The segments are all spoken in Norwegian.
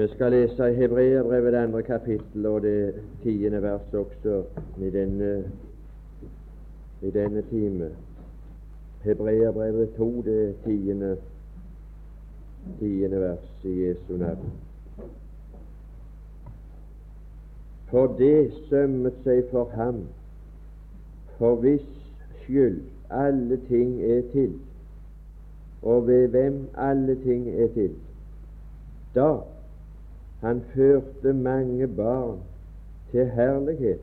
Vi skal lese i Hebreerbrevet det andre kapittel og det tiende vers også i denne, i denne time. Hebreerbrevet 2, det tiende, tiende vers i Jesu navn. For det sømmet seg for ham, for hvis skyld alle ting er til, og ved hvem alle ting er til, da han førte mange barn til herlighet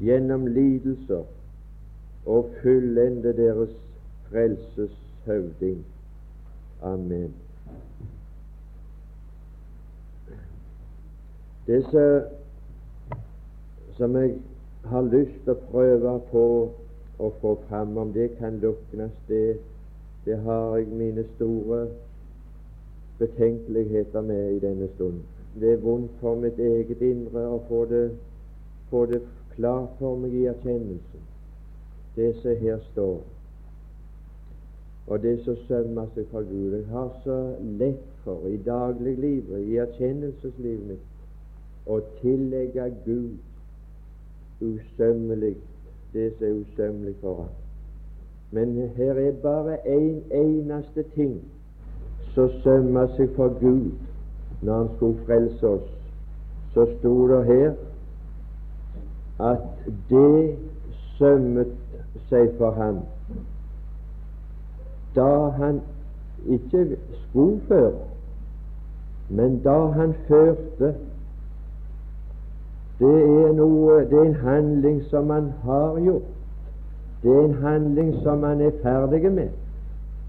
gjennom lidelser og fullende deres frelses høvding. Amen. Det som jeg har lyst til å prøve på å få fram, om det kan luknes, det, det har jeg mine store betenkeligheter med i denne stund. Det er vondt for mitt eget indre å få det, få det klart for meg i erkjennelsen, det som her står, og det som sømmer seg fra Gud. Jeg har så lett for i dagliglivet, i erkjennelseslivet mitt, å tillegge Gud usømmelig det som er usømmelig for ham. Men her er bare en eneste ting som sømmer seg for Gud når Han skulle frelse oss, så sto det her at det sømmet seg for ham da han ikke skulle føre, men da han førte. Det er, noe, det er en handling som han har gjort. Det er en handling som han er ferdig med.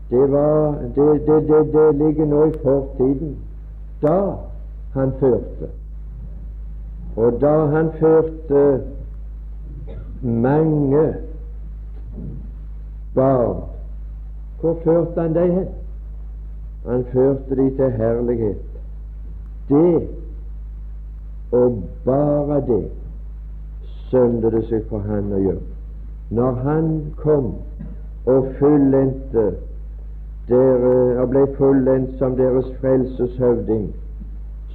Det, var, det, det, ligger nå i fortiden. Da han førte. Og da han førte mange barn Hvor førte han dem hen? Han førte dem til herlighet. Det, og bare det, sømte det seg for han å gjøre. Når han kom og fullendte dere og ble fullendt som deres frelses høvding,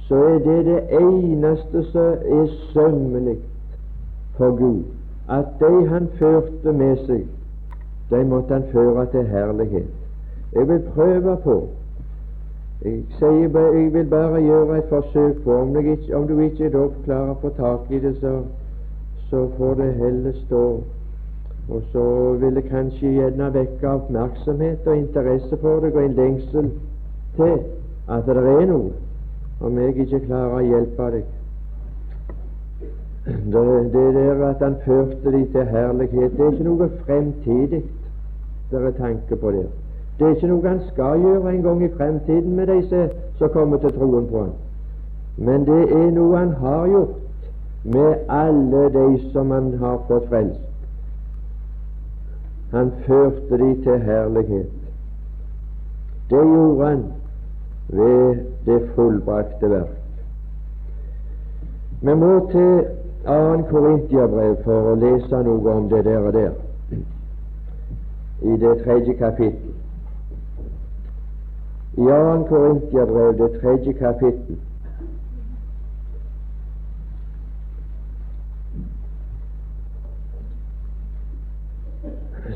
så er det det eneste som er sømmelig for Gud. At de han førte med seg, de måtte han føre til herlighet. Jeg vil prøve på jeg, sier, jeg vil bare gjøre et forsøk på Om, ikke, om du ikke da klarer å få tak i det, så, så får det heller stå og så vil det kanskje gjerne vekke oppmerksomhet og interesse for deg og en lengsel til at det er noe, om jeg ikke klarer å hjelpe deg. Det, det der at han førte de til herlighet, det er ikke noe fremtidig det er på det. Det er ikke noe han skal gjøre en gang i fremtiden med de som kommer til troen på ham. Men det er noe han har gjort med alle de som han har fått frelst. Han førte de til herlighet. Det gjorde han ved det fullbrakte verk. Vi må til 2. Korintiabrev for å lese noe om det der og der, i det tredje kapittel. I 2. Korintiabrev, det tredje kapittel,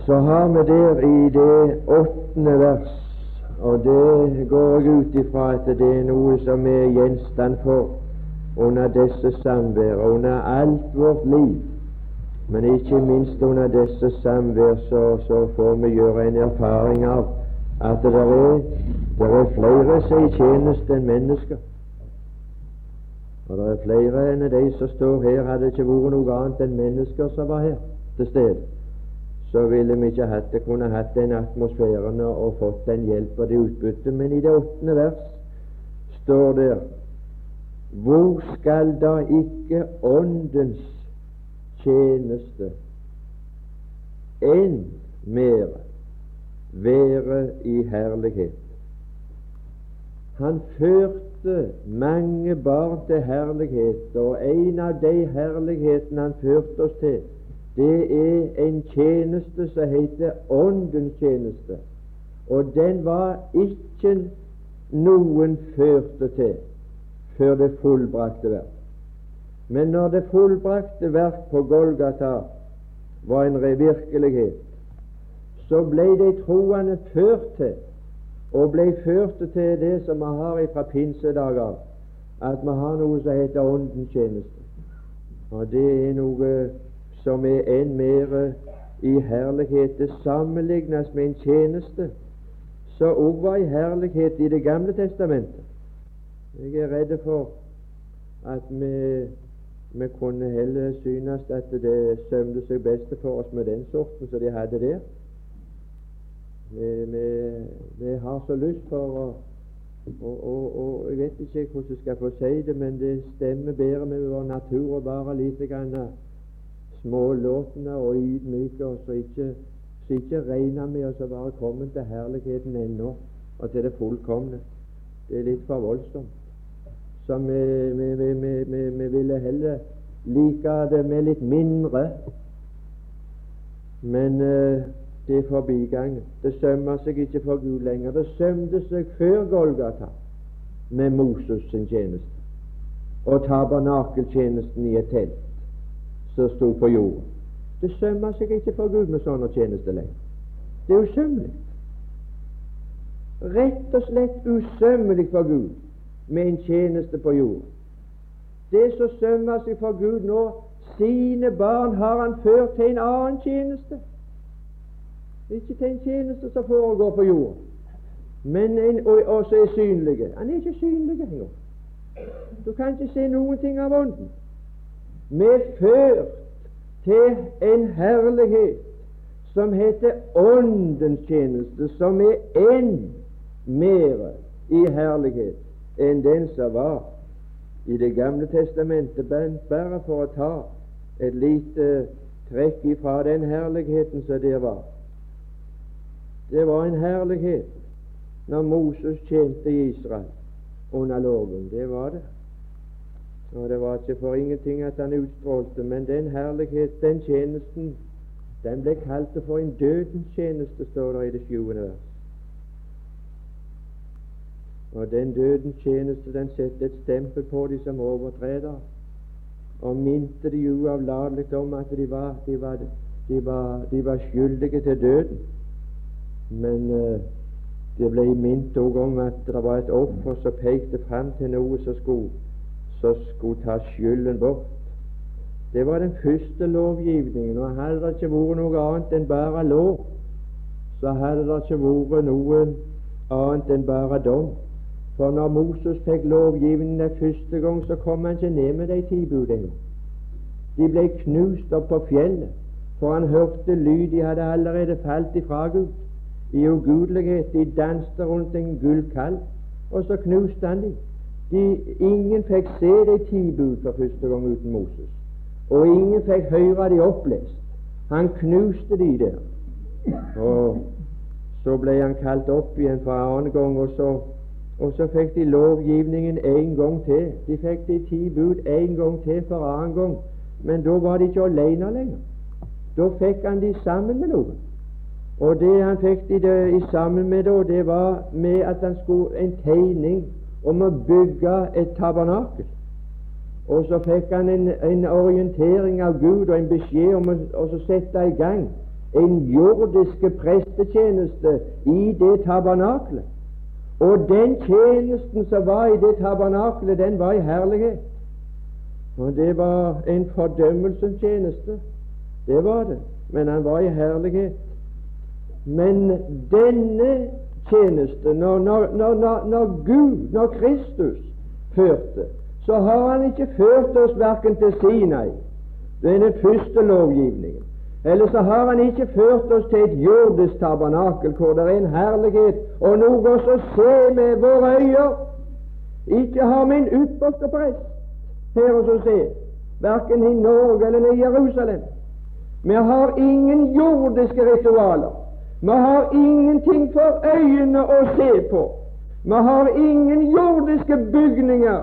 så har vi der i det åttende vers, og det går jeg ut ifra at det er noe som er gjenstand for under disse samvær, under alt vårt liv, men ikke minst under disse samvær så, så får vi gjøre en erfaring av at det er, det er flere som er i tjeneste enn mennesker. Og det er flere enn de som står her, hadde ikke vært noe annet enn mennesker som var her til stede så ville vi ikke hatt det, kunne hatt den atmosfæren og fått den hjelp og det utbyttet. Men i det åttende vers står det Hvor skal da ikke Åndens tjeneste enn mer være i herlighet? Han førte mange barn til herlighet, og en av de herlighetene han førte oss til, det er en tjeneste som heter Åndens tjeneste. Og den var ikke noen førte til før det fullbrakte verk. Men når det fullbrakte verk på Golgata var en virkelighet, så ble de troende ført til, og ble ført til det som vi har fra pinsedager, at vi har noe som heter Åndens tjeneste. Og det er noe som er enn mer i herlighet. Sammenlignes med en tjeneste som òg var i herlighet i Det gamle testamentet. Jeg er redd for at vi, vi kunne heller synes at det sømte seg best for oss med den sorten som de hadde der. Vi, vi, vi har så lyst for å og, og, og, Jeg vet ikke hvordan jeg skal få si det, men det stemmer bedre med vår natur å være litt smålåtne og ydmyke oss, og ikke, så ikke regne med oss å være kommet til herligheten ennå og til det fullkomne. Det er litt for voldsomt. Så vi, vi, vi, vi ville heller like det med litt mindre. Men uh, det er forbigang. Det sømmer seg ikke for Gud lenger. Det sømte seg før Golgata med Moses sin tjeneste og tabernakeltjenesten i et telt som sto på jorden. Det sømmer seg ikke for Gud med sånne tjenester lenger. Det er usømmelig. Rett og slett usømmelig for Gud med en tjeneste på jorden. Det som sømmer seg for Gud nå, sine barn har han ført til en annen tjeneste. Ikke til en tjeneste som foregår på jorden, men en, og også er synlige. Han er ikke synlig engang. Du kan ikke se noen ting av Ånden. Er til en herlighet som heter Åndens tjeneste, som er enn mer i herlighet enn den som var i Det gamle testamentet, bare for å ta et lite trekk ifra den herligheten som der var. Det var en herlighet når Moses tjente Israel under loven. Det var det. Og det var ikke for ingenting at han utstrålte, men den herlighet, den tjenesten, den ble kalt for en dødens tjeneste, står det i det sjuende vers. Og den dødens tjeneste, den setter et stempel på de som overtreder, og minte de uavlatelig om at de var, de, var, de, var, de var, skyldige til døden. Men uh, det ble minnet òg om at det var et offer som pekte fram til noe som skulle som skulle ta skylden bort. Det var den første lovgivningen. Og hadde det ikke vært noe annet enn bare lov, så hadde det ikke vært noe annet enn bare dom. For når Moses fikk lovgivningen første gang, så kom han ikke ned med de ti bud. De ble knust opp på fjellet, for han hørte lyd. De hadde allerede falt ifra Gud. I ugudelighet. De danste rundt en gullkalv, og så knuste han dem. De, ingen fikk se de ti bud for første gang uten Moses, og ingen fikk høre de opplest. Han knuste de der. Og så ble han kalt opp igjen for annen gang, og så, og så fikk de lovgivningen en gang til. De fikk de ti bud en gang til for annen gang, men da var de ikke alene lenger. Da fikk han de sammen med noen. Og det han fikk de, det, sammen med, da, det var med at han skulle en tegning om å bygge et tabernakel. Og så fikk han en, en, orientering av Gud og en beskjed om å, sette i gang en jordiske prestetjeneste i det tabernakelet. Og den tjenesten som var i det tabernakelet, den var i herlighet. Og det var en fordømmelsestjeneste. Det var det. Men han var i herlighet. Men denne tjeneste, når, når, når, når, Gud, når Kristus førte, så har Han ikke ført oss verken til Sinai, det er den første lovgivningen, eller så har Han ikke ført oss til et jordisk tabernakel hvor det er en herlighet og noe å se med våre øyne. Ikke har min ypperste prest her oss se, verken i Norge eller i Jerusalem. Vi har ingen jordiske ritualer. Vi har ingenting for øynene å se på. Vi har ingen jordiske bygninger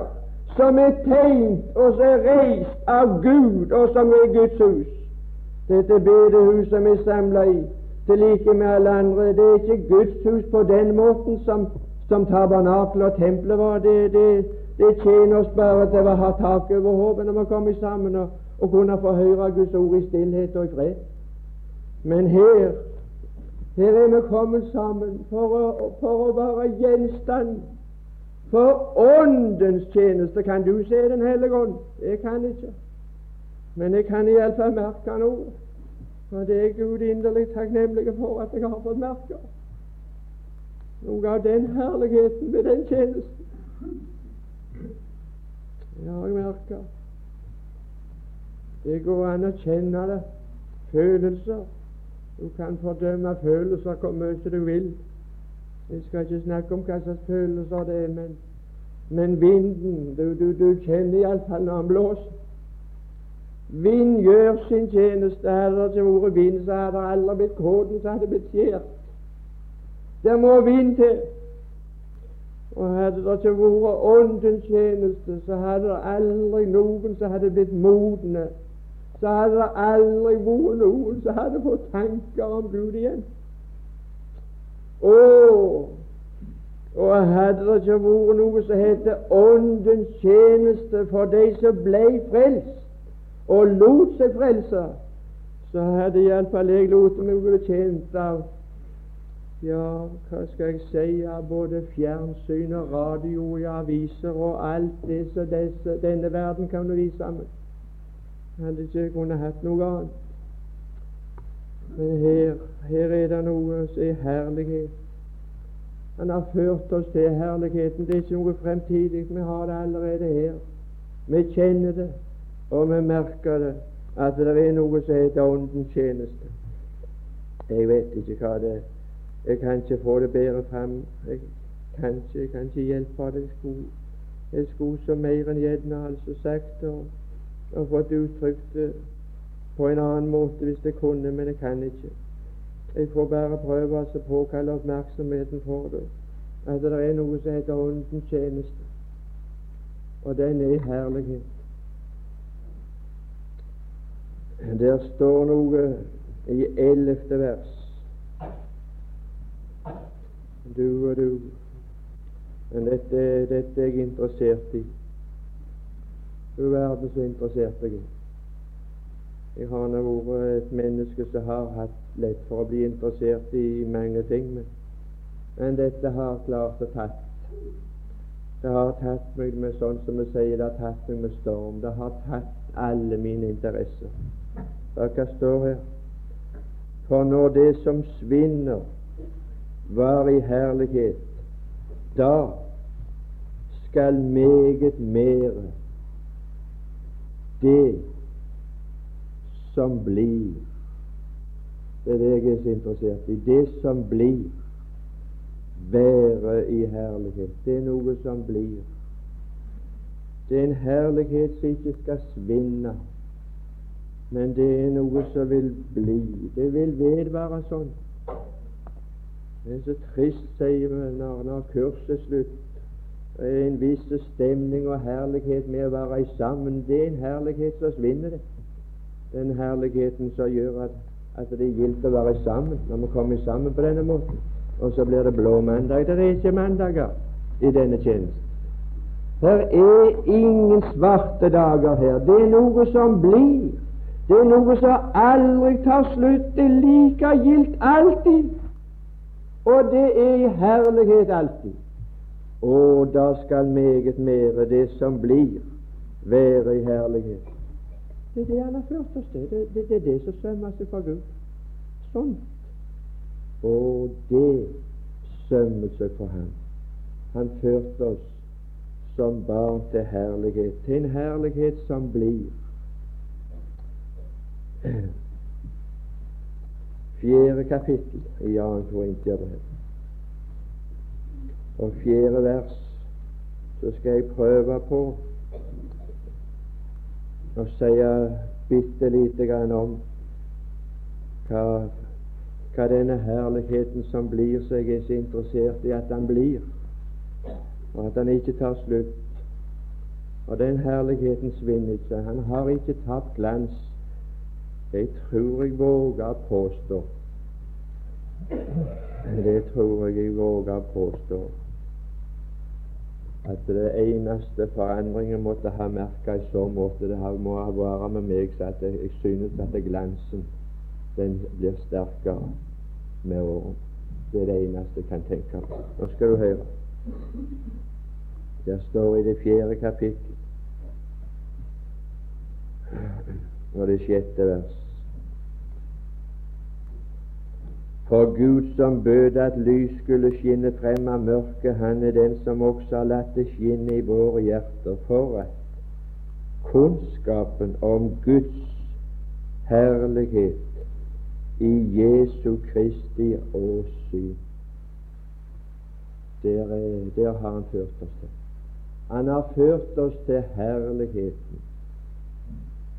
som er tegnet og som er reist av Gud, og som er Guds hus. Dette bedehuset vi samler i, til like med alle andre, det er ikke Guds hus på den måten som, som tabernakelet og tempelet var. Det, det, Det tjener oss bare til å ha tak over hodet når vi kommer sammen og, og kunne få høre Guds ord i stillhet og i fred. Men her her er vi kommet sammen for å, for å være gjenstand for Åndens tjeneste. Kan du se Den hellige ånd? Jeg kan ikke. Men jeg kan iallfall merke noe. Og det er Gud inderlig takknemlig for at jeg har fått merke. Noe av den herligheten ved den tjenesten. Det jeg merka. Det går an å kjenne det. Følelser. Du kan fordømme følelser hvor mye du vil. Jeg skal ikke snakke om hva slags følelser det er, men, men vinden Du, du, du kjenner iallfall når han blåser. Vind gjør sin tjeneste. Hadde det ikke vært vind, så hadde det aldri blitt kåten, så hadde det blitt skjært. Det må vind til. Og hadde det ikke vært Åndens tjeneste, så hadde det aldri noen som hadde blitt modne. Så hadde aldri vært noen som hadde fått tanker om Gud igjen. Og, og hadde det ikke vært noe som heter Åndens tjeneste for de som ble frelst, og lot seg frelse, så hadde iallfall jeg lot meg tjent av ja, hva skal jeg si av både fjernsyn og radio og aviser og alt det som denne verden kan vise meg. Hadde ikke kunnet hatt noe annet. Men her, her er det noe som er herlighet. Han har ført oss til herligheten. Det er ikke noe fremtidig. Vi har det allerede her. Vi kjenner det, og vi merker det, at det er noe som heter Åndens tjeneste. Jeg vet ikke hva det er. Jeg kan ikke få det bedre fram. Jeg kan ikke, jeg kan ikke hjelpe det. Jeg skulle, jeg skulle så mer enn gjerne altså sagt og, og fått uttrykt det på en annen måte hvis jeg kunne, men jeg kan ikke. Jeg får bare prøve å påkalle oppmerksomheten for det. At det er noe som heter Åndens tjeneste, og den er herlighet. Der står noe i ellevte vers du og du. Men dette, dette er jeg interessert i. Du verden så interessert jeg er. Jeg har nå vært et menneske som har hatt lett for å bli interessert i mange ting, men, men dette har klart å tatt. Det har tatt meg med sånn som vi sier, det har tatt meg med storm. Det har tatt alle mine interesser. Hva står her? For når det som svinner, var i herlighet, da skal meget mere det som blir Det er det jeg er så interessert i. Det som blir, være i herlighet. Det er noe som blir. Det er en herlighet som ikke skal svinne, men det er noe som vil bli. Det vil vedvare sånn. Det er så trist, sier vi, når, når kurset er slutt. En viss stemning og herlighet med å være sammen. Det er en herlighet som svinner, det. Den herligheten som gjør at, at det er gildt å være sammen når vi kommer sammen på denne måten. Og så blir det blå mandag. Det er ikke mandager i denne tjenesten. Det er ingen svarte dager her. Det er noe som blir. Det er noe som aldri tar slutt. Det er like gildt alltid. Og det er i herlighet alltid. Og da skal meget mere det som blir, være i herlighet. Det er det aller til. Det, det, det er det som sømmer seg for Gud. Sånn. Og det sømmer seg for ham. Han førte oss som barn til herlighet, til en herlighet som blir. fjerde kapittel i 2. Korintiabrev. Og fjerde vers så skal jeg prøve på å si bitte lite grann om hva, hva denne herligheten som blir, så jeg er så interessert i at den blir, og at den ikke tar slutt. Og den herligheten svinner ikke. Han har ikke tapt glans det tror jeg våger påstå. Det tror jeg jeg våger påstå. At det eneste forandringen måtte ha merka i så måte, det må ha vært med meg så at jeg, synes at glansen den blir sterkere med årene. Det er det eneste jeg kan tenke på. Nå skal du høre. Der står i det fjerde kapittel og det sjette vers For Gud som bød at lys skulle skinne frem av mørket, han er den som også har latt det skinne i våre hjerter, for at kunnskapen om Guds herlighet i Jesu Kristi åsyn der, der har han ført oss til. Han har ført oss til herligheten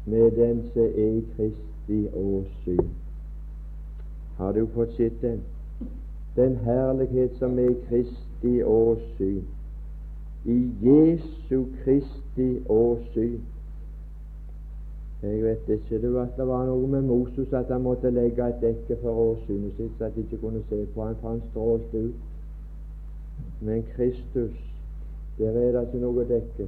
med den som er i Kristi åsyn. Har du fått sett den? Den herlighet som er i Kristi åsyn. I Jesu Kristi åsyn. Jeg vet ikke du at det var noe med Moses at han måtte legge et dekke for åsynet sitt, så at de ikke kunne se på han, for han strålte ut. Men Kristus, der er det ikke noe dekke.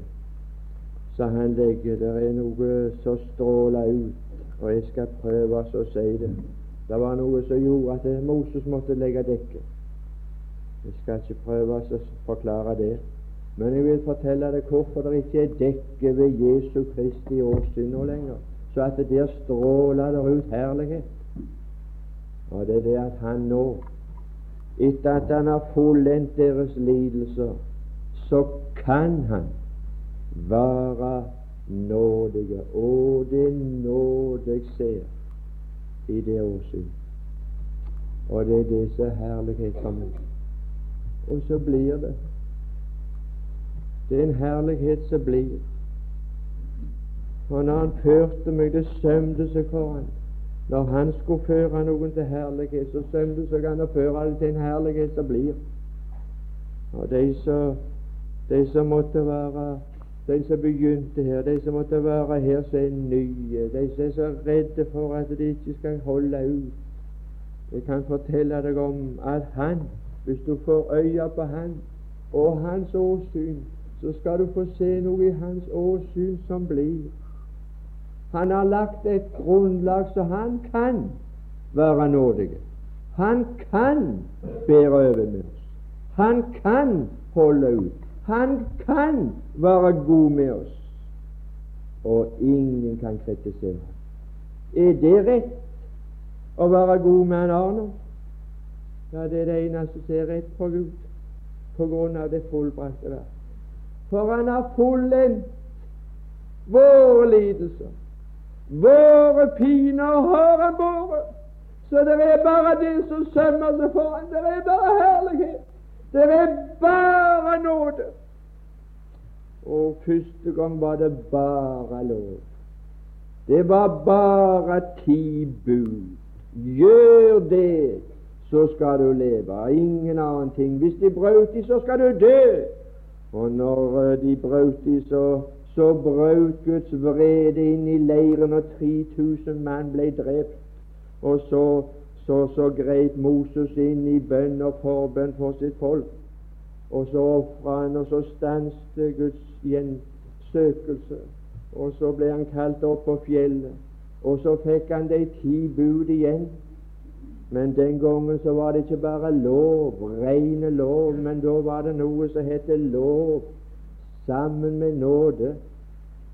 Så han legger Der er noe som stråler ut, og jeg skal prøve å si det. Det var noe som gjorde at Moses måtte legge dekket. Jeg skal ikke prøve å forklare det. Men jeg vil fortelle deg hvorfor det ikke er dekke ved Jesu Kristi åsyn nå lenger, så at det der stråler der ut herlighet. Og det er det at han nå, etter at han har fullendt deres lidelser, så kan han være nådige. Og det nåde jeg ser i det åsyn. Og det er det som herlighet for meg. Og så blir det det er en herlighet som blir. Og når han førte meg, det sømte seg for han. Når han skulle føre noen til herlighet, så sømte seg han å føre det til en herlighet som blir. Og de som, de som måtte være de som begynte her, de som måtte være her som er nye, de som er så redde for at de ikke skal holde ut. Jeg kan fortelle deg om at han, hvis du får øye på han og hans åsyn, så skal du få se noe i hans åsyn som blir. Han har lagt et grunnlag så han kan være nådig. Han kan bære over med oss. Han kan holde ut. Han kan være god med oss. Og ingen kan kritisere ham. Er det rett å være god med en annen? Ja, det er det eneste som er rett for Gud på grunn av det fullbrakte verk. For han har fullendt våre lidelser. Våre piner har han båret. Så det er bare det som sømmer seg for ham. Det er bare herlighet. Det er bare nåde. Og første gang var det bare lov. Det var bare ti bud. Gjør det, så skal du leve. Ingen annen ting. Hvis de brøt de, så skal du dø. Og når eh, de brøt de, så, så brøt Guds vrede inn i leiren, og 3000 mann ble drept. Og så, så, så grep Moses inn i bønn og forbønn for sitt folk. Og så ofra han, og så stanset Guds gjensøkelse. Og så ble han kalt opp på fjellet. Og så fikk han de ti bud igjen. Men den gangen så var det ikke bare lov, rene lov, men da var det noe som het lov sammen med nåde.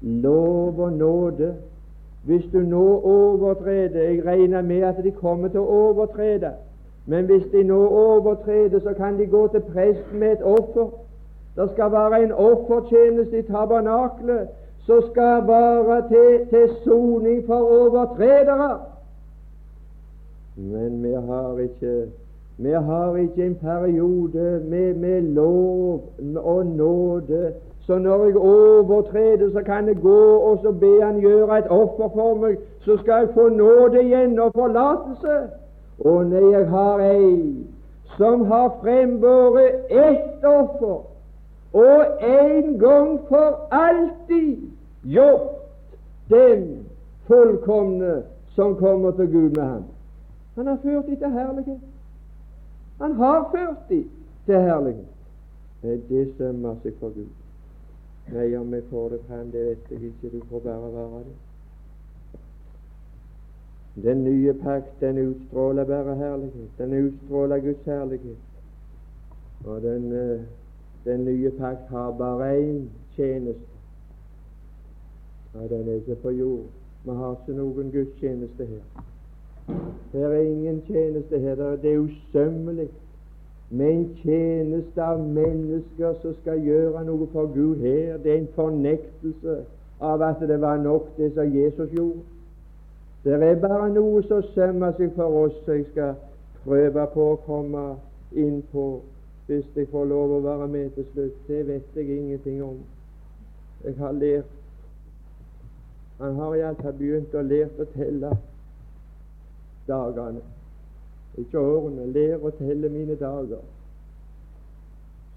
Lov og nåde. Hvis du nå overtreder Jeg regner med at de kommer til å overtrede. Men hvis de nå overtreder, så kan de gå til presten med et offer. Det skal være en offertjeneste i tabernaklet som skal være til, til soning for overtredere. Men vi har ikke vi har ikke en periode med, med lov og nåde. Så når jeg overtreder, så kan jeg gå og så be Han gjøre et offer for meg. Så skal jeg få nåde igjen og forlatelse. Og nei, jeg har ei som har frembåret ett offer, og en gang for alltid gjort den fullkomne som kommer til Gud med ham han har ført dem til herlighet. Han har ført dem til herlighet. Nei, det sømmer seg for Gud. Nei, om jeg får det frem, det vet jeg ikke. Du får bare være det. Den nye pakt, den utstråler bare herlighet. Den utstråler Guds herlighet. Og den, eh, den nye pakt har bare én tjeneste. Og den er ikke på jord. Vi har ikke noen gudstjeneste her. Det er ingen tjeneste her. Det er usømmelig med en tjeneste av mennesker som skal gjøre noe for Gud her. Det er en fornektelse av at det var nok, det som Jesus gjorde. Det er bare noe som sømmer seg for oss, som jeg skal prøve på å komme inn på hvis jeg får lov å være med til slutt. Det vet jeg ingenting om. Jeg har lært Han har iallfall begynt å lære å telle dagene. Ikke årene. Lær å telle mine dager.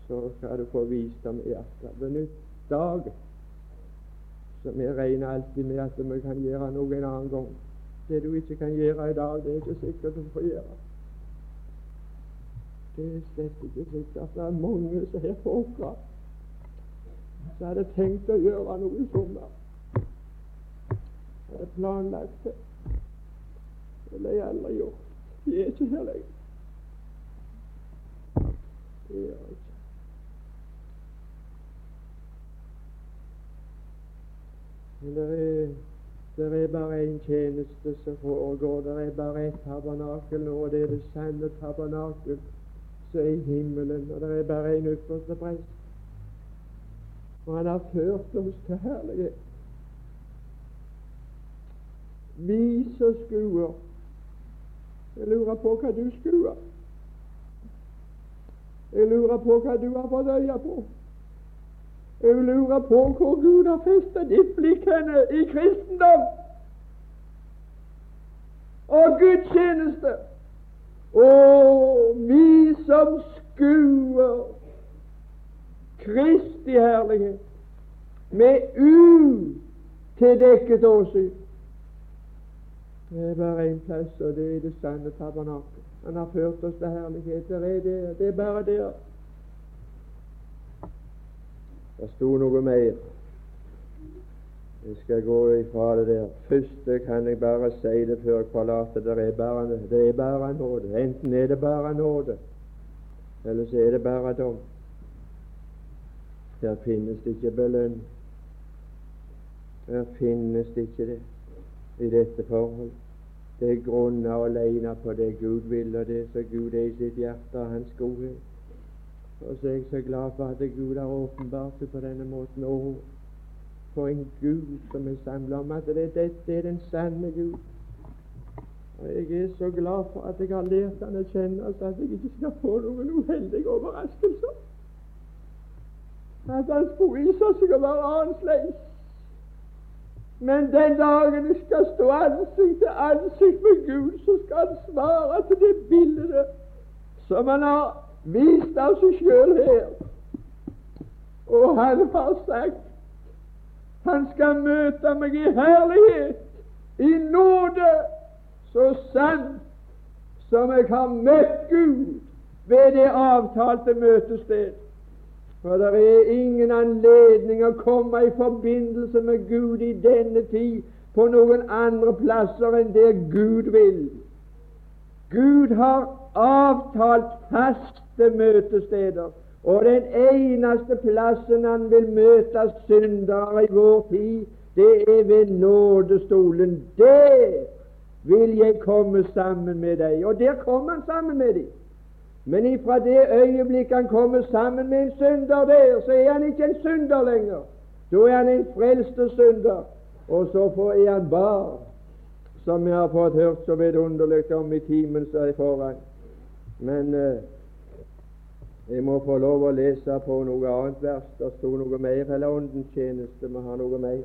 Så skal du få visdom i hjertet. Benytt dagen. Så vi regner alltid med at vi kan gjøre noe en annen gang. Det du ikke kan gjøre i dag, det er ikke sikkert du får gjøre. Det er slett ikke sikkert. Det er mange som har folka som hadde tenkt å gjøre noe i sommer. Hadde planlagt det. Det ble aldri gjort. De er ikke her lenger. Det er ikke. Men det er bare én tjeneste som foregår. Det er bare ett tabernakel nå, og det er det sanne tabernakel som er i himmelen. Og det er bare én ypperste prest. Og han har ført oss til herlighet. Vi som skuer Jeg lurer på hva du skuer. Jeg lurer på hva du har fått øye på. Jeg lurer på hvor Gud har festet ditt blikk henne i kristendom og gudstjeneste. Og vi som skuer Kristi herlighet med utildekket åsyn. Det er bare én plass, og det er det sanne tabernakel. Han har ført oss til herlighet. Det er, det. det er bare der. Det sto noe mer. Jeg skal gå ifra det der. Første kan jeg bare si det før jeg forlater. Det er bare, det er bare nåde. Enten er det bare nåde, eller så er det bare dom. Der finnes det ikke belønning. Der finnes det ikke det i dette forhold. Det er grunna alene på det Gud vil, og det som Gud er i sitt hjerte, og hans godhet. Og så er jeg så glad for at Gud har åpenbart seg på denne måten. Og for en Gud som er samla om at det, dette er den sanne Gud. Og Jeg er så glad for at jeg har lært Han å kjenne, så at jeg ikke skal få noen uheldige overraskelser. At Han skulle vise seg å være annerledes. Men den dagen jeg skal stå ansikt til ansikt med Gud, så skal Han svare til det bildet som Han har vist av seg sjøl her. Og han har sagt han skal møte meg i herlighet, i nåde, så sant som jeg har møtt Gud ved det avtalte møtested. For det er ingen anledning å komme i forbindelse med Gud i denne tid på noen andre plasser enn der Gud vil. Gud har avtalt faste møtesteder. Og den eneste plassen han vil møte syndere i vår tid, det er ved nådestolen. Der vil jeg komme sammen med deg. Og der kom han sammen med dem. Men ifra det øyeblikk han kommer sammen med en synder der, så er han ikke en synder lenger. Da er han en frelste synder. Og så er han barn, som vi har fått hørt så vidunderlig om i timen som er foran. Men eh, jeg må få lov å lese på noe annet vers. Det sto noe mer, eller Åndens tjeneste må ha noe mer.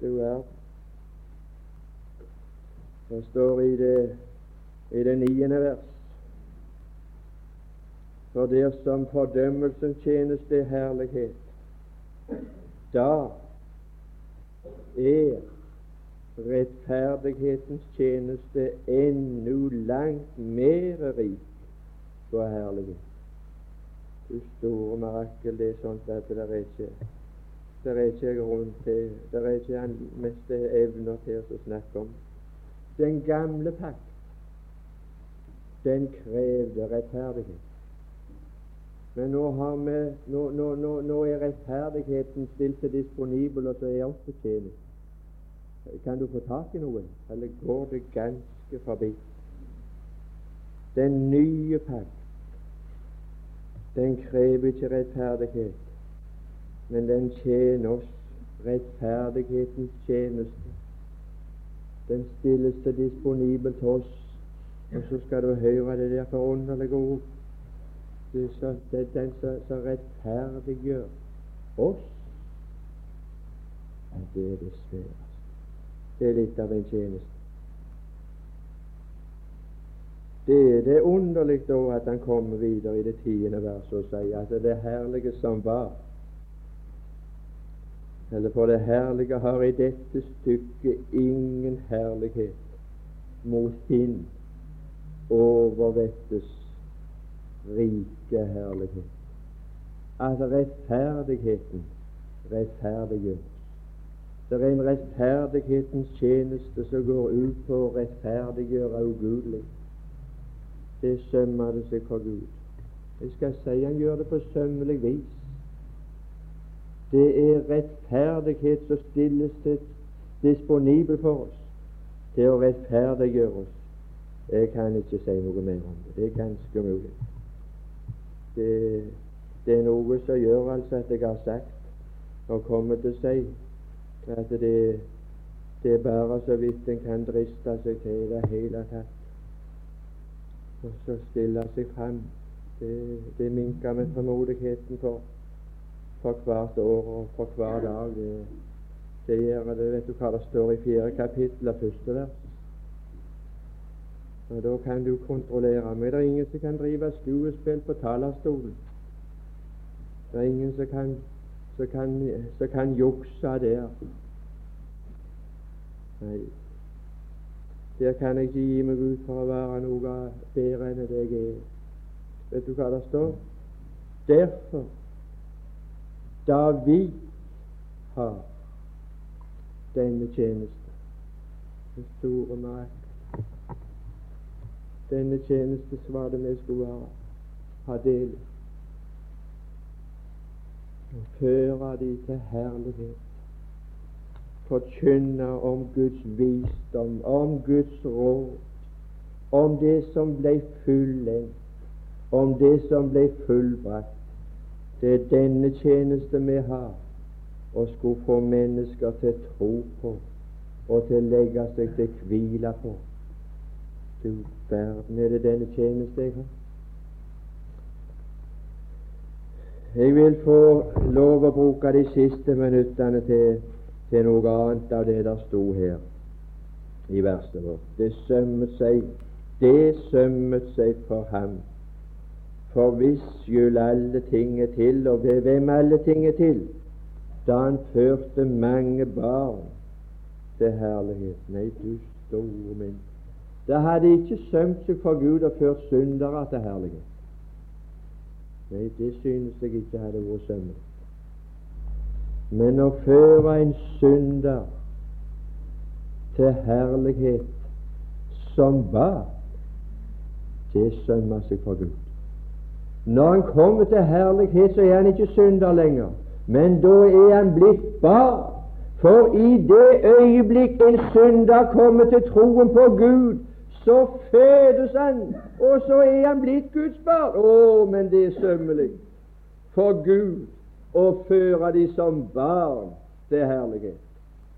Du er Det står i det, i det niende vers. For dersom fordømmelsen tjeneste er herlighet, da er rettferdighetens tjeneste ennå langt mer rik på herlighet. Du store mirakel, det er sånt at det er ikke det er ikke grunn til Det er ikke meste evner til å snakke om. Den gamle pakt, den krevde rettferdighet. Men nå, vi, nå, nå, nå, er rettferdigheten stilt til disponibel, og så er til tjeneste. Kan du få tak i noe, eller går det ganske forbi? Den nye pakt, den krever ikke rettferdighet, men den tjener oss rettferdighetens tjeneste. Den stilles til disponibel til oss, og så skal du høre det der forunderlige ord. Det er, den som rettferdiggjør oss. og det er det sværeste. Det er litt av en tjeneste. Det er det underlig da at han kommer videre i det tiende verset og sier at det herlige som var Eller for det herlige har i dette stykket ingen herlighet mot hin overvettes rike herlighet. At rettferdigheten rettferdiggjøres. det er en rettferdighetens tjeneste som går ut på å rettferdiggjøre ugudelig. Det sømmer det seg for Gud. Jeg skal si han gjør det på sømmelig vis. Det er rettferdighet som stilles til disponibel for oss til å rettferdiggjøre oss. Jeg kan ikke si noe mer om det. Det er ganske mulig. Det, det er noe som gjør altså at jeg har sagt og kommer til å si at det, det er bare så vidt en kan driste seg til i det hele tatt. Og så stille seg fram. Det, det minker med tålmodigheten for, for hvert år og for hver dag. Det, det gjør det. Vet du hva det står i fjerde kapittel av første vers? Og Da kan du kontrollere Men Det er ingen som kan drive skuespill på talerstolen. Det er ingen som kan så kan, så kan jukse der. Nei, der kan jeg ikke gi meg ut for å være noe bedre enn det jeg er. Vet du hva det står? Derfor, da vi har denne tjeneste, den store makt, denne tjeneste som var det vi skulle ha, ha del i føre de til herlighet. Forkynne om Guds visdom, om Guds råd, om det som ble fullendt, om det som ble fullbrakt. Det er denne tjeneste vi har, og skulle få mennesker til tro på og til å legge seg til hvile på. Du verden, er det denne tjeneste jeg har? Jeg vil få lov å bruke de siste minuttene til, til noe annet av det der sto her i verset vårt. Det sømmet seg, det sømmet seg for ham, for hvis skyld alle ting er til, og ved hvem alle ting er til, da han førte mange barn til herlighet. Nei, du store min. Det hadde ikke sømt seg for Gud å føre syndere til herlighet. Nei, det synes jeg ikke hadde vært sømmelig. Men å føre en synder til herlighet som bad, det sømmer seg for Gud. Når han kommer til herlighet, så er han ikke synder lenger, men da er han blitt barn. For i det øyeblikk en synder kommer til troen på Gud, så fødes han, og så er han blitt Guds barn. Å, men det er sømmelig for Gud å føre de som barn til herlighet.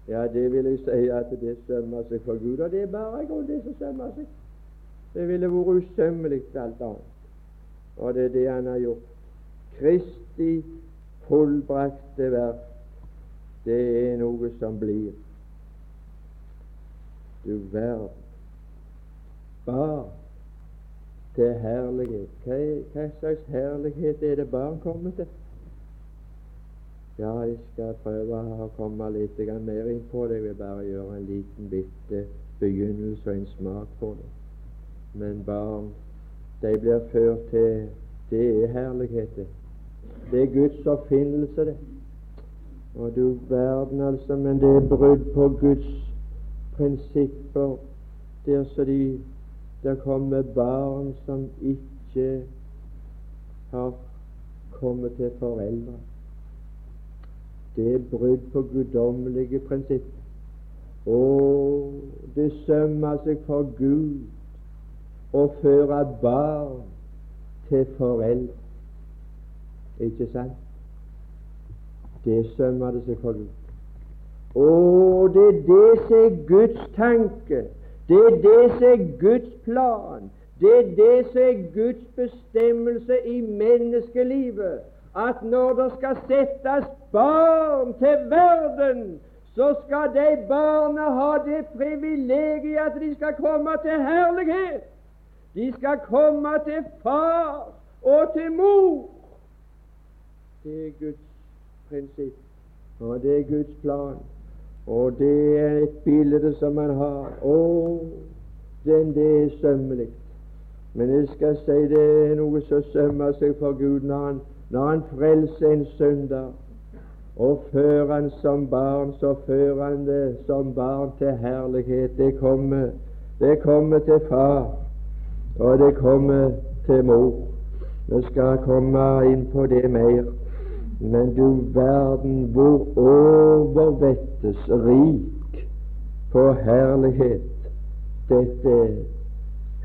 Ja, det vil jeg si at det sømmer seg for Gud, og det er bare grunn det som sømmer seg. Det ville vært usømmelig alt annet. Og det er det han har gjort. Kristi fullbrakte verk, det er noe som blir. Du verden barn til herlighet. Hva, hva, slags herlighet er det barn kommer til? Ja, jeg skal prøve å komme litt mer inn på det. Jeg vil bare gjøre en liten bitte begynnelse og en smak på det. Men barn de blir ført til Det er herlighet, det. Det er Guds oppfinnelse, det. Og du verden, altså, men det er brudd på Guds prinsipper der så de der kommer barn som ikke har kommet til foreldre. Det er brudd på guddommelige prinsipper. Og det sømmer seg for Gud å føre barn til foreldre. Ikke sant? Det sømmer det seg for Gud. Og det er det som er Guds tanke. Det er det som er Guds plan. Det er det som er Guds bestemmelse i menneskelivet. At når det skal settes barn til verden, så skal de barna ha det privilegiet at de skal komme til herlighet. De skal komme til far og til mor. Det er Guds prinsipp, og det er Guds plan. Og det er et bilde som man har. Å, den det er sømmelig. Men jeg skal si det er noe som sømmer seg for Gud når han, når han frelser en synder. Og fører han som barn, så fører han det som barn til herlighet. Det kommer, det kommer til far, og det kommer til mor. Vi skal komme inn på det mer. Men du verden hvor overvettes rik på herlighet dette er.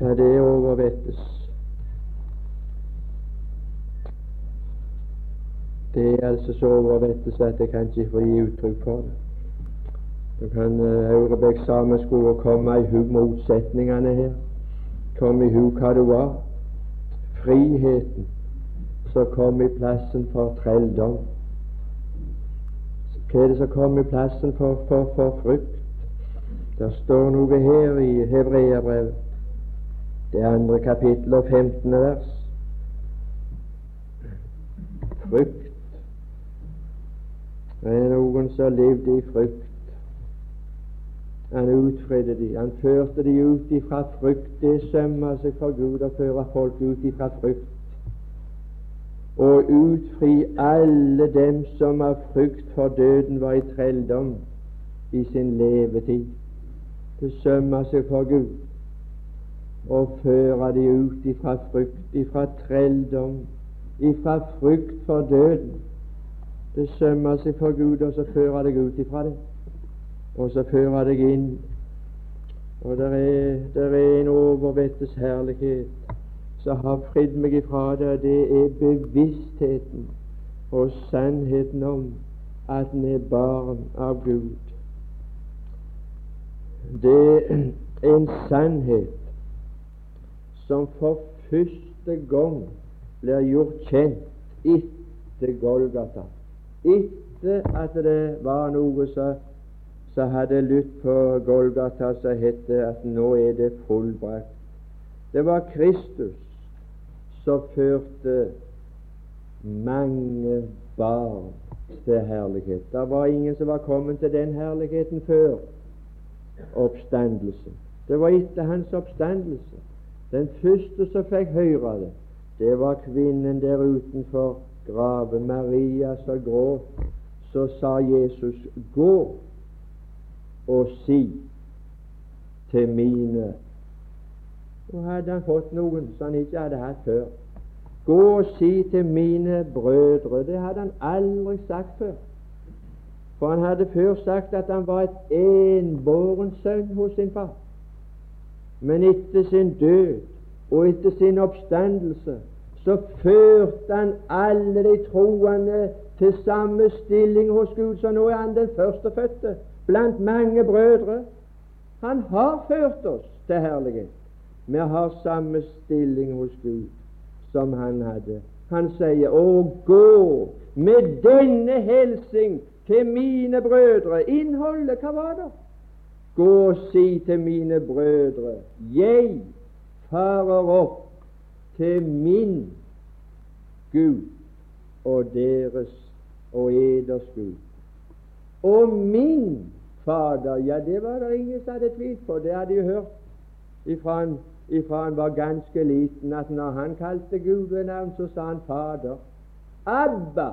Ja, det overvettes. Det er altså så overvettes at jeg kan ikke få gi uttrykk for det. Du kan uh, sammen skulle komme i hu motsetningene her. Kom i hu hva du var. Friheten som kom i plassen for trelldom. Hva er det som kom i plassen for, for, for frykt? Det står noe her i Hebreabrevet, det andre kapittel og 15. vers. Frykt det er noen som levde i frykt. Han utfridde de, han førte de ut ifra frykt. Det sømmer seg for Gud å føre folk ut ifra frykt. Og utfri alle dem som av frykt for døden var i trelldom i sin levetid. Det sømmer seg for Gud og føre de ut ifra frykt, ifra trelldom, ifra frykt for døden det sømmer seg for Gud, og så fører deg ut ifra det. Og så fører deg inn. Og der er, der er en overvettes herlighet som har fridd meg ifra det, det er bevisstheten og sannheten om at en er barn av Gud. Det er en sannhet som for første gang blir gjort kjent etter Golgata etter at det var noe som hadde lytt på Golgata som het at nå er det fullbrakt. Det var Kristus som førte mange barn til herlighet. Det var ingen som var kommet til den herligheten før oppstandelsen. Det var etter hans oppstandelse. Den første som fikk høre det, det var kvinnen der utenfor graven. Maria som gråt, så sa Jesus, gå og si til mine Og hadde han fått noen som han ikke hadde hatt før. Gå og si til mine brødre. Det hadde han aldri sagt før. For han hadde før sagt at han var et enbåren sønn hos sin far. Men etter sin død og etter sin oppstandelse så førte han alle de troende til samme stilling hos Gud. Så nå er han den førstefødte blant mange brødre. Han har ført oss til herlighet. Vi har samme stilling hos Gud som han hadde. Han sier, 'Å, gå med denne helsing til mine brødre.' Innholdet, hva var det? Gå og si til mine brødre, 'Jeg farer opp til min Gud og deres og eders Gud. Og min Fader, ja, det var det ingen som hadde tvilt på. Det hadde de hørt ifra ifra han var ganske liten, at når han kalte Gud ved navn, så sa han Fader. Abba,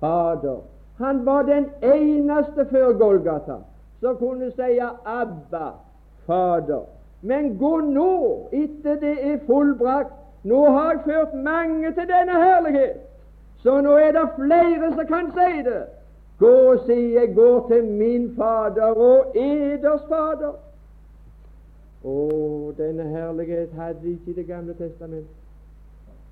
Fader. Han var den eneste før Golgata som kunne si Abba, Fader. Men gå nå, etter det er fullbrakt. Nå har jeg ført mange til denne herlighet, så nå er det flere som kan si det. Gå og si jeg går til min Fader og eders Fader. Å, denne herlighet hadde vi ikke i Det gamle testamentet.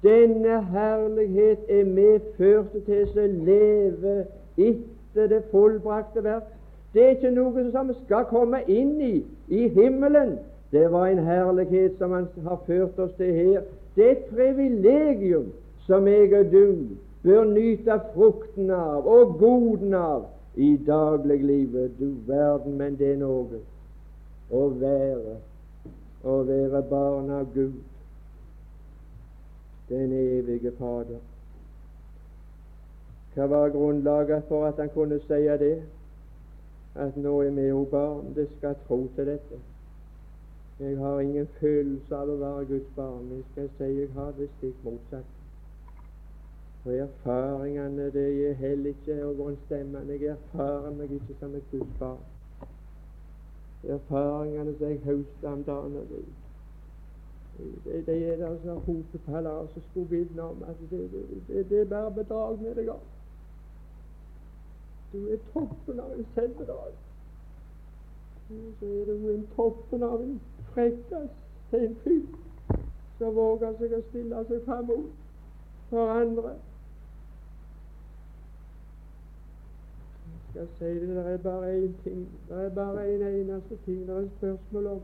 Denne herlighet er medført til å leve etter det fullbrakte verk. Det er ikke noe som skal komme inn i i himmelen. Det var en herlighet som Han har ført oss til her. Det er et privilegium som jeg og du bør nyte frukten av og goden av i dagliglivet. Du verden, men det er noe å være å være barn av Gud, den evige Fader. Hva var grunnlaget for at han kunne si det? At nå er vi jo barn, det skal tro til dette. Jeg har ingen følelse av å være Guds barn. Jeg skal si jeg har det stikk motsatt. Og erfaringene det er heller ikke overensstemmende. Jeg erfarer meg ikke som et Guds barn erfaringene som jeg høstet om dagen. Det, det er det som hopepaller som skulle vitne om at det, det, det, er bare bedrag med deg av. Du er toppen av en selvbedrag. Så er du en toppen av en frekkas til en fyr som våger seg å stille seg fram for andre. Skal si det, det er bare én ting. Det er bare en eneste ting det er spørsmål om.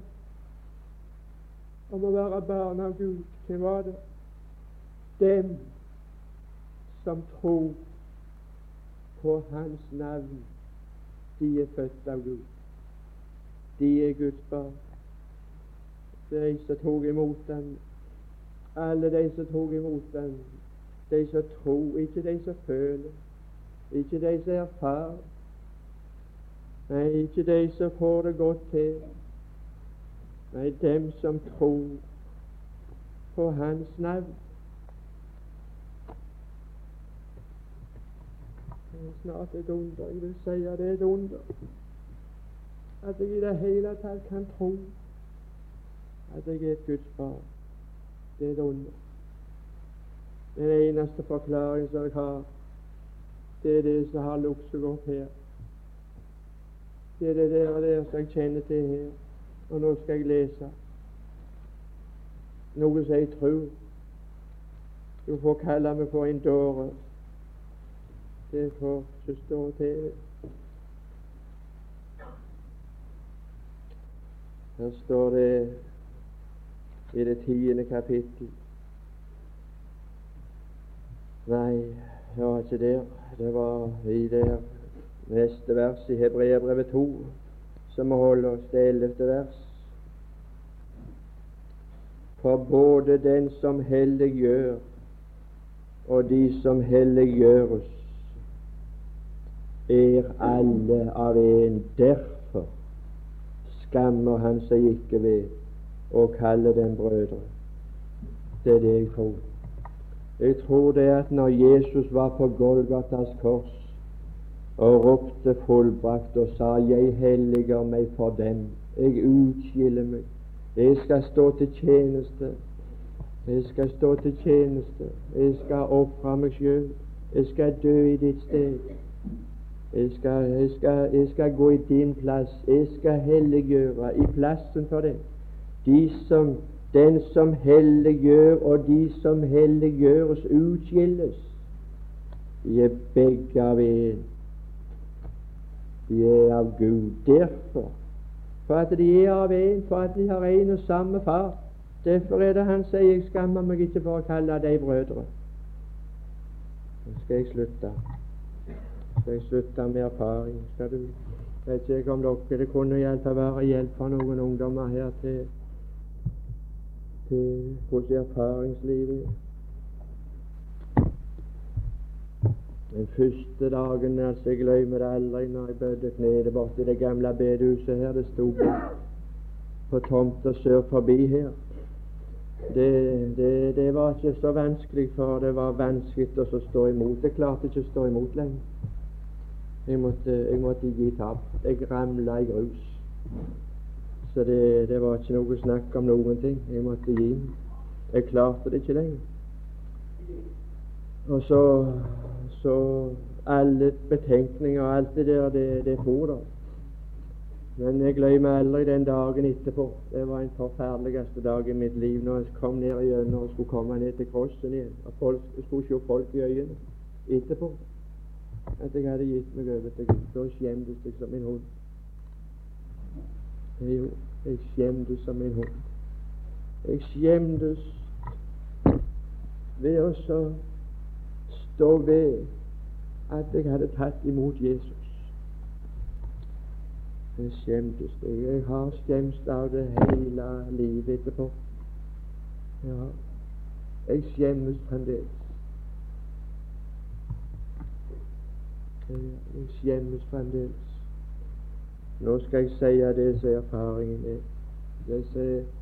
Om å være barn av Gud. Hvem var det? Dem som tror på Hans navn. De er født av Gud. De er Guds barn. De som tok imot ham. Alle de som tok imot ham. De som tror, ikke de som føler. Ikke de som erfarer. Nei, ikke de som får det godt til. Nei, dem som tror på Hans navn. Det er snart et under. Jeg vil si at det er et under. At jeg i det hele tatt kan tro at jeg er et Guds barn. Det er et under. Den eneste forklaringen som jeg har, det er det som har lukket opp her. Det er det der og der som jeg kjenner til her. Og nå skal jeg lese noe som jeg tror. Du får kalle meg for en dåre. Det får stå til. Her står det i det tiende kapittel Nei, det var ikke der. Det var i der neste vers i Hebreabrevet 2, som holder holde oss til ellevte vers. For både den som helliggjør, og de som helliggjøres, er alle av en. Derfor skammer han seg ikke ved å kalle dem brødre. Det er det jeg tror. Jeg tror det at når Jesus var på Golgatas kors, og ropte fullbrakt og sa, Jeg helliger meg for dem, jeg utskiller meg, jeg skal stå til tjeneste, jeg skal stå til tjeneste, jeg skal ofre meg sjøl, jeg skal dø i ditt sted, jeg skal, jeg, skal, jeg skal, gå i din plass, jeg skal helliggjøre i plassen for deg. De som, den som helliggjør, og de som helliggjøres, utskilles. De er begge av en. De er av Gud. Derfor. For at de er av en, for at de har en og samme far. Derfor er det han sier 'Jeg skammer meg ikke for å kalle deg brødre'. Nå skal jeg slutte. Skal jeg slutte med erfaring? Skal du vet ikke om dere Det kunne hjelpe være hjelp for noen ungdommer her til, til hvordan erfaringslivet Den første dagen altså Jeg glemmer aldri når jeg bødde kneet borti det gamle bedehuset her. Det sto på tomta sør forbi her. det, det, det, var ikke så vanskelig, for det var vanskelig å stå imot. Jeg klarte ikke å stå imot lenger. Jeg måtte, jeg måtte gi tap. Jeg ramla i grus. Så det, det, var ikke noe snakk om noen ting. Jeg måtte gi. Jeg klarte det ikke lenger. Og så, så alle betenkninger og alt det der, det, det for da. Men jeg glemmer aldri den dagen etterpå. Det var den forferdeligste dag i mitt liv når jeg kom ned igjennom og skulle komme ned til krossen igjen. Og folk, skulle se folk i øynene etterpå. At jeg hadde gitt meg over til Gud. Da skjemtes jeg som en hund. Jo, jeg skjemtes som en hund. Jeg skjemtes ved å stå ved at jeg hadde tatt imot Jesus. Jeg skjemtes det. Jeg har skjemst av det hele livet etterpå. Ja, jeg skjemmes fremdeles. Jeg skjemmes fremdeles. Nå skal jeg si det som erfaringen er. Det som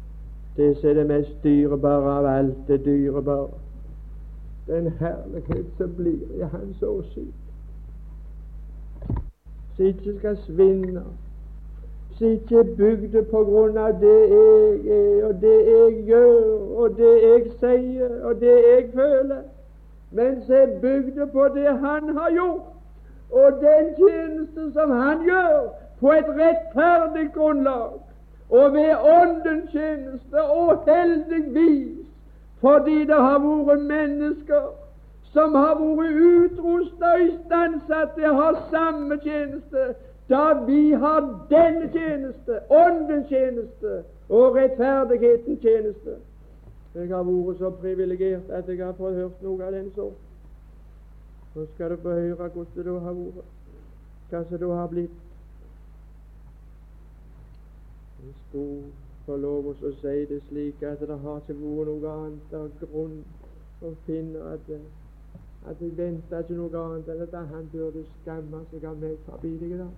det som er det mest dyrebare av alt det dyrebare. Den herlighet som blir i Hans åsyn. Som ikke skal svinne. Som ikke er på grunn av det jeg er, og det jeg gjør, og det jeg sier, og det jeg føler, men som er bygd på det Han har gjort, og den tjeneste som Han gjør, på et rettferdig grunnlag, og ved Åndens tjeneste, og heldigvis fordi det har vært mennesker som har vært utrustet og istandsatt til å ha samme tjeneste da vi har denne tjeneste, åndens tjeneste og rettferdighetens tjeneste. Jeg har vært så privilegert at jeg har fått hørt noe av den sort. Nå skal du få høre hvordan det har vært, hva som da har blitt. En skulle få lov å si det slik at det har ikke vært noe annet av grunn å finne at, at jeg venta ikke noe annet enn at han burde skamme seg av meg forbi deg i dag.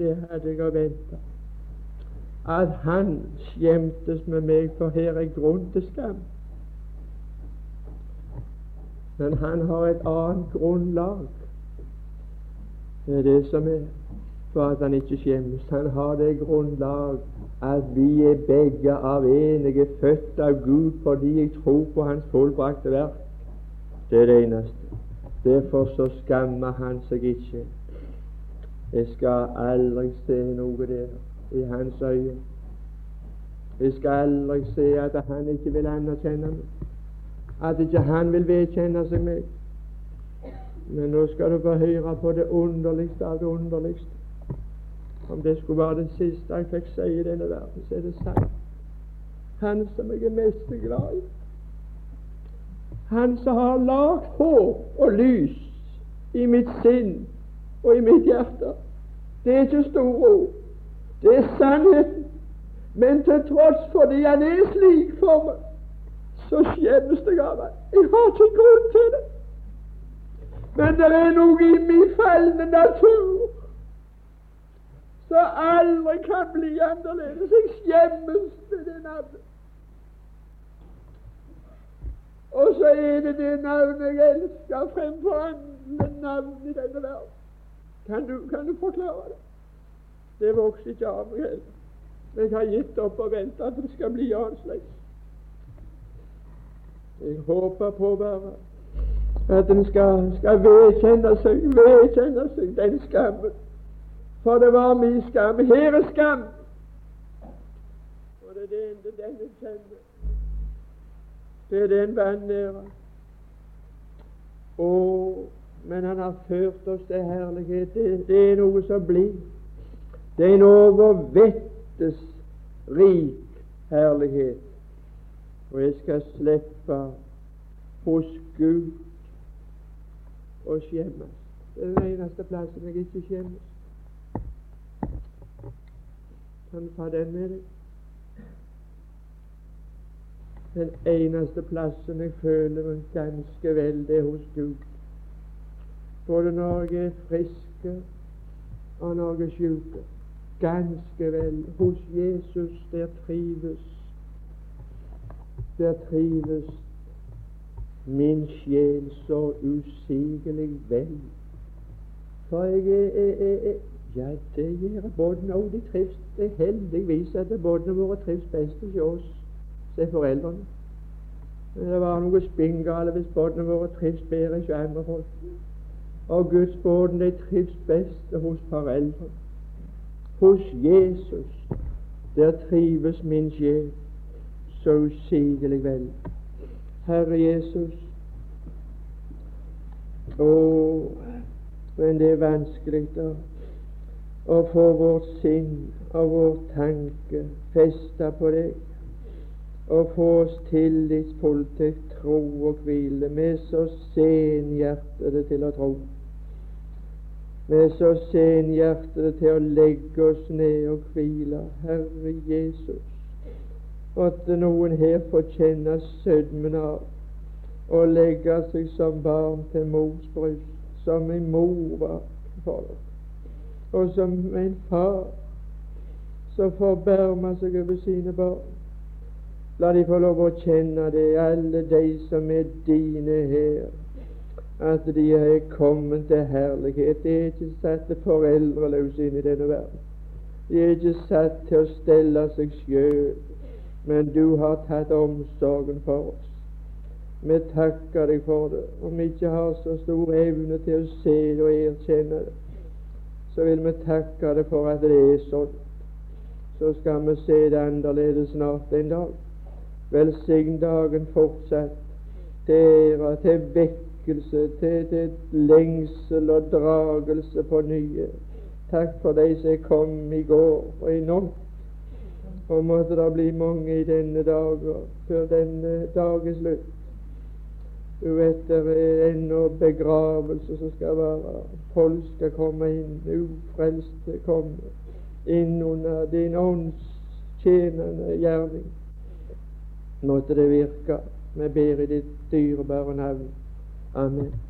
det hadde jeg venta. At han skjemtes med meg, for her er grunn til skam. Men han har et annet grunnlag. Det er det som er for at han ikke skjemmes. Han har det grunnlag at vi er begge av en. Jeg er født av Gud fordi jeg tror på Hans fullbrakte verk. Det er det eneste. Derfor så skammer han seg ikke. Jeg skal aldri se noe der i hans øye. Jeg skal aldri se at han ikke vil anerkjenne meg, at ikke han vil vedkjenne seg meg. Men nå skal du få høre på det underligste av det underligste. Om det skulle være det siste jeg fikk si i denne verden, så er det sant. Han som jeg er mest glad i. Han som har lagd håp og lys i mitt sinn og i mitt hjerte. Det er ikke store ord. Det er sannheten. Men til tross for det han er slik for meg, så skjemmes jeg av ham. Jeg har ikke grunn til det. Men det er noe i min falne natur som aldri kan bli annerledes. Jeg skjemmes ved det navnet. Og så er det det navnet jeg elsker fremfor andre navn i denne verden. Kan du, kan du forklare det? Det vokser ikke av meg heller. Jeg har gitt opp og venta at det skal bli annerledes. Jeg håper på bare at en skal, skal vedkjenne seg, vedkjenne seg den skammen. For det var min skam. Her er skam. Og det er det ende denne kjenner. Det er den vanæra. Å, men han har ført oss til herlighet. Det, det er noe som blir. Det er en overvettes rik herlighet. Og jeg skal slippe hos Gud å skjemmes. Det er den eneste plassen jeg ikke skjemmes. Du ta den med deg? Den eneste plassen jeg føler meg ganske vel, det er hos Gud både når jeg er frisk og når jeg er sjuk. ganske vel. Hos Jesus der trives Der trives min sjel så usigelig vel. For jeg er Ja, det gjør båndene òg. De trives. Det heldigvis at båtene våre trives best hos oss, sier foreldrene. Det var noe spinngale hvis båtene våre trives bedre hos andre folk. Og Guds båten de trives best hos foreldrene. Hos Jesus, der trives min sjel så usigelig vel. Herre Jesus, å, men det er vanskelig da å få vårt sinn og vår tanke festa på deg, og få oss tillitsfulle til tro og hvile. med så senhjertede til å tro. Med så senhjertede til å legge oss ned og hvile. Herre Jesus, At noen her får kjenne sødmen av å legge seg som barn til mors bryst, som en mor var for dem og som en far som forbarmer seg over sine barn. La de få lov å kjenne det, alle de som er dine her, at de er kommet til herlighet. De er ikke satt foreldreløse inn i denne verden. De er ikke satt til å stelle seg sjøl, men du har tatt omsorgen for oss. Vi takker deg for det. Om vi ikke har så stor evne til å se det og erkjenne det, så vil vi takke det for at det er sånn. Så skal vi se det annerledes snart en dag. Velsign dagen fortsatt til ære, til vekkelse, til, til lengsel og dragelse på nye. Takk for de som kom i går og i natt. Og måtte det bli mange i denne dagen før denne dagens slutt. Du vet det er ennå begravelse som skal være. Folk skal komme inn, ufrelste komme inn under din åndstjenende gjerning. Måtte det virke. Vi ber i ditt dyrebare navn. Amen.